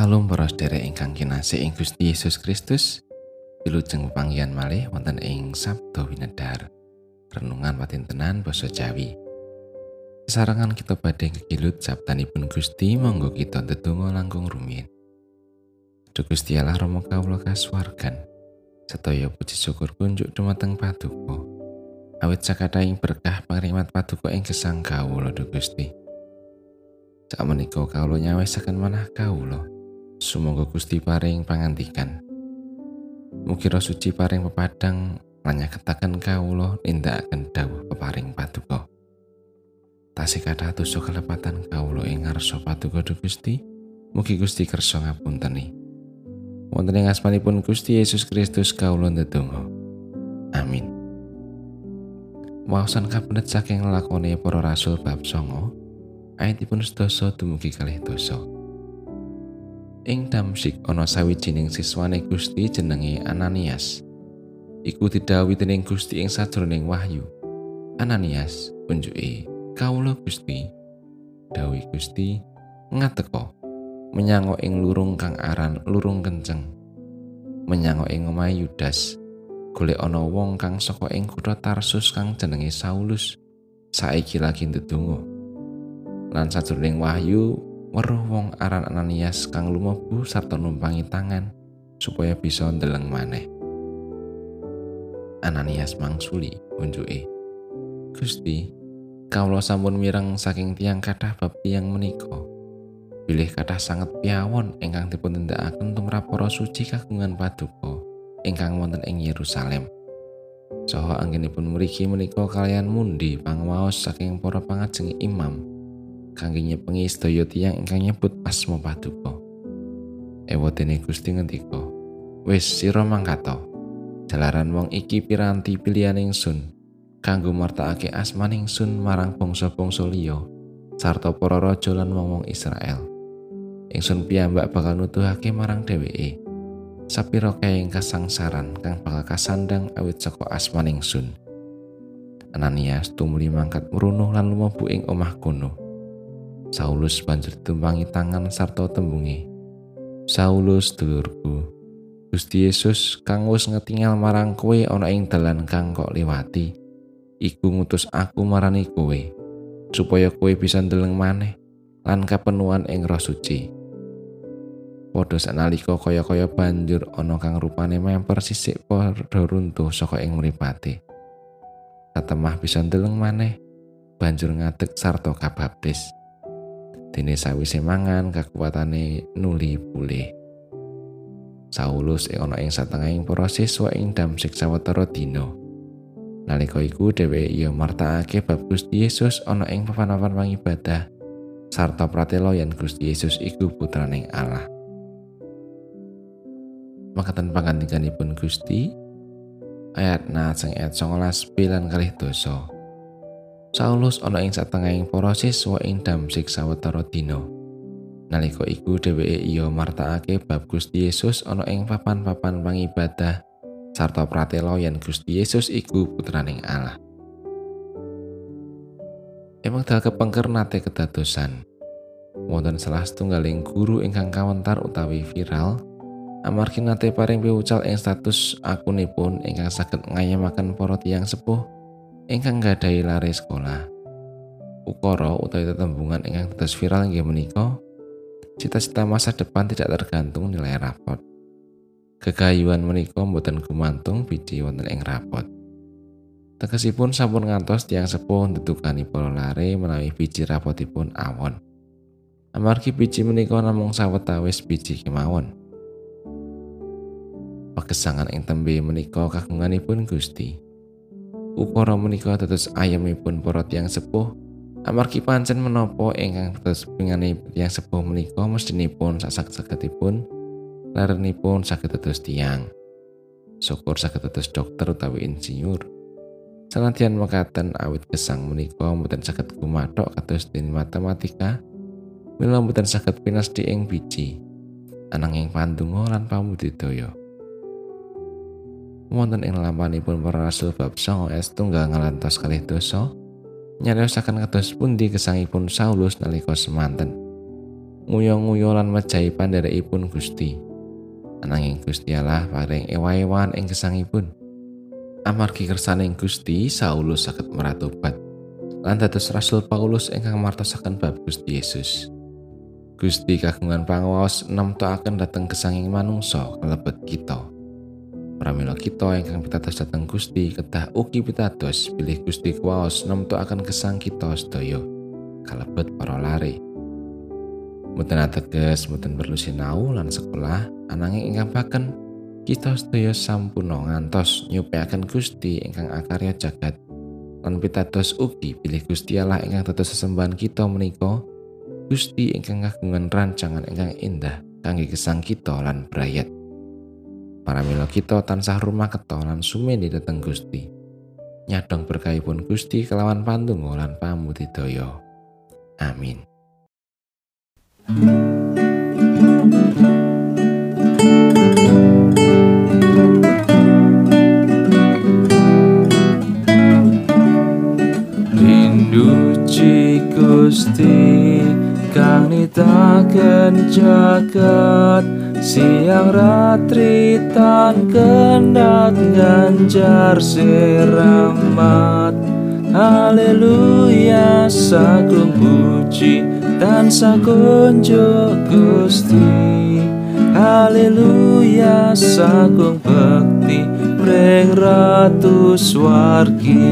Salam para sedherek ingkang kinasih ing Gusti Yesus Kristus. Wilujeng pepanggihan malih wonten ing Sabda Winedhar. Renungan patintenan basa Jawi. Sarangan kita badhe kekilut sabdanipun Gusti monggo kita ndedonga langkung rumiyin. Duh Gusti Allah Rama kawula kasuwargan. Sedaya puji syukur kunjuk dumateng Paduka. Awit sakataing berkah pangrimat Paduka ing gesang kawula Duh Gusti. Sak menika kawula nyawisaken manah kawula. Sumangga Gusti paring pangantikan. Roh suci paring pepadang lanyaketaken kawula nindakaken dawuh peparing paduka. Tasih kathah dosa kelepatan kawula ing ngarsa paduka Gusti. Mugi Gusti kersa ngapunteni. Wonten ing asmanipun Gusti Yesus Kristus kawula ndedonga. Amin. Wawasan kabenet saking lakone para rasul bab 9 ayatipun sedasa dumugi kalih dosa. Ing Damsik ana sawijining siswane Gusti jenenge Ananias. Iku didhawuhi dening Gusti ing sajroning wahyu. Ananias, punjuke, kawula Gusti. Dawuh Gusti, ngateka menyang ing lurung kang aran lurung kenceng. Menyang ing omahe Yudas. Golek ana wong kang saka ing kutha Tarsus kang jenenge Saulus. Saiki lagi ndedonga. Lan sajroning wahyu weruh wong aran Ananias kang lumebu sarta numpangi tangan supaya bisa ndeleng maneh. Ananias mangsuli unjuke. Gusti, kawula sampun mireng saking tiang kathah bab tiang menika. Bilih kathah sanget piawon ingkang dipun tindakaken tumrap para suci kagungan paduka ingkang wonten ing Yerusalem. Saha anggenipun mriki menika kalian mundi pangwaos saking para pangajeng imam kangge nyepengi sedaya tiyang ingkang nyebut asma paduka. Ewotene Gusti ngendika, "Wis sira mangkato. Jalaran wong iki piranti pilihan ingsun kanggo martakake asmaning sun marang bangsa-bangsa liya sarta para raja lan wong-wong Israel. Ingsun piyambak bakal nuduhake marang dheweke sapira kae kasangsaran kang bakal kasandang awit saka asmaning sun." Ananias tumuli mangkat merunuh lan lumebu ing omah kono. Saulus banjur tumpangi tangan sarta tembungi. Saulus dulurku, Gusti Yesus kang wis ngetingal marang kowe ana ing dalan kang kok liwati. Iku ngutus aku marani kowe supaya kowe bisa ndeleng maneh lan kapenuan ing Roh Suci. Padha sanalika kaya-kaya banjur ana kang rupane memper sisik padha runtuh saka ing mripate. Katemah bisa ndeleng maneh banjur ngadeg sarta kabaptis. Dene sawise mangan kekuatane nuli pulih. Saulus ing ana ing satengahing para siswa ing Damsik sawetara dina. Nalika iku dheweke ya martakake bab Gusti Yesus ana ing papan-papan pangibadah sarta pratela yen Gusti Yesus iku putraning Allah. Makaten pangandikanipun Gusti ayat na sing ayat 19 bilan kalih dosa. Saulus ana ing satengahing para siswa ing Damsik sawetara dina. Nalika iku dheweke iya martakake bab Gusti Yesus ana ing papan-papan pangibadah sarta pratela yen Gusti Yesus iku putraning Allah. Emang dal kepengker nate kedadosan. Wonten salah setunggaling guru ingkang kawentar utawi viral amargi nate paring piwucal ing status akunipun ingkang saged ngayemaken para tiyang sepuh ingkang gadhahi lare sekolah. Ukara utawi tetembungan ingkang dados viral inggih menika cita-cita masa depan tidak tergantung nilai rapot. Kegayuan menika mboten gumantung biji wonten ing rapot. Tegesipun sampun ngantos tiang sepuh ndedukani para lare menawi biji rapotipun awon. Amargi biji menika namung sawetawis biji kemawon. Pagesangan ing tembe menika kagunganipun Gusti. Ukara menika dados ayamipun para tiyang sepuh. Amargi pancen menapa ingkang dados pingane tiyang sepuh menika mestinipun sak-saketipun larenipun saged dados tiyang. Syukur saged dados dokter utawi insinyur. Sanadyan mekaten awit gesang menika mboten saged kumathok kados dene matematika. Mila mboten saged pinasdi ing biji. Ananging pandonga lan pamudidaya wonten ing lampanipun para rasul bab 9 ayat tunggal ngalantos kalih dosa nyariosaken kados pundi gesangipun Saulus nalika semanten nguyo-nguyo lan mejahi pandherekipun Gusti. Ananging Gusti Allah paring ewa-ewan ing gesangipun. Amargi kersaning Gusti, Saulus saged meratobat lan dados Rasul Paulus ingkang martosaken bab Gusti Yesus. Gusti kagungan pangaos nemtokaken dhateng gesanging manungsa kalebet kita. Pramila kita ingkang pitados dhateng Gusti kedah ugi pitados pilih Gusti kuwaos nemtokaken gesang kita sedaya kalebet para lare. Mboten ateges mboten perlu sinau lan sekolah ananging ingkang baken kita sedaya sampun ngantos nyupayaken Gusti ingkang akarya jagat lan pitados ugi pilih Gusti Allah ingkang dados sesembahan kita menika Gusti ingkang kagungan rancangan ingkang indah kangge gesang kita lan brayat para milo kita tansah rumah ketolan sumeni dateng Gusti. Nyadong berkahipun Gusti kelawan pandonga lan pamudidaya. Amin. Gusti jagat siang ratri tan kendat ganjar seramat. Haleluya sagung puji dan sakunjo Gusti. Haleluya sagung bekti Preng ratu swargi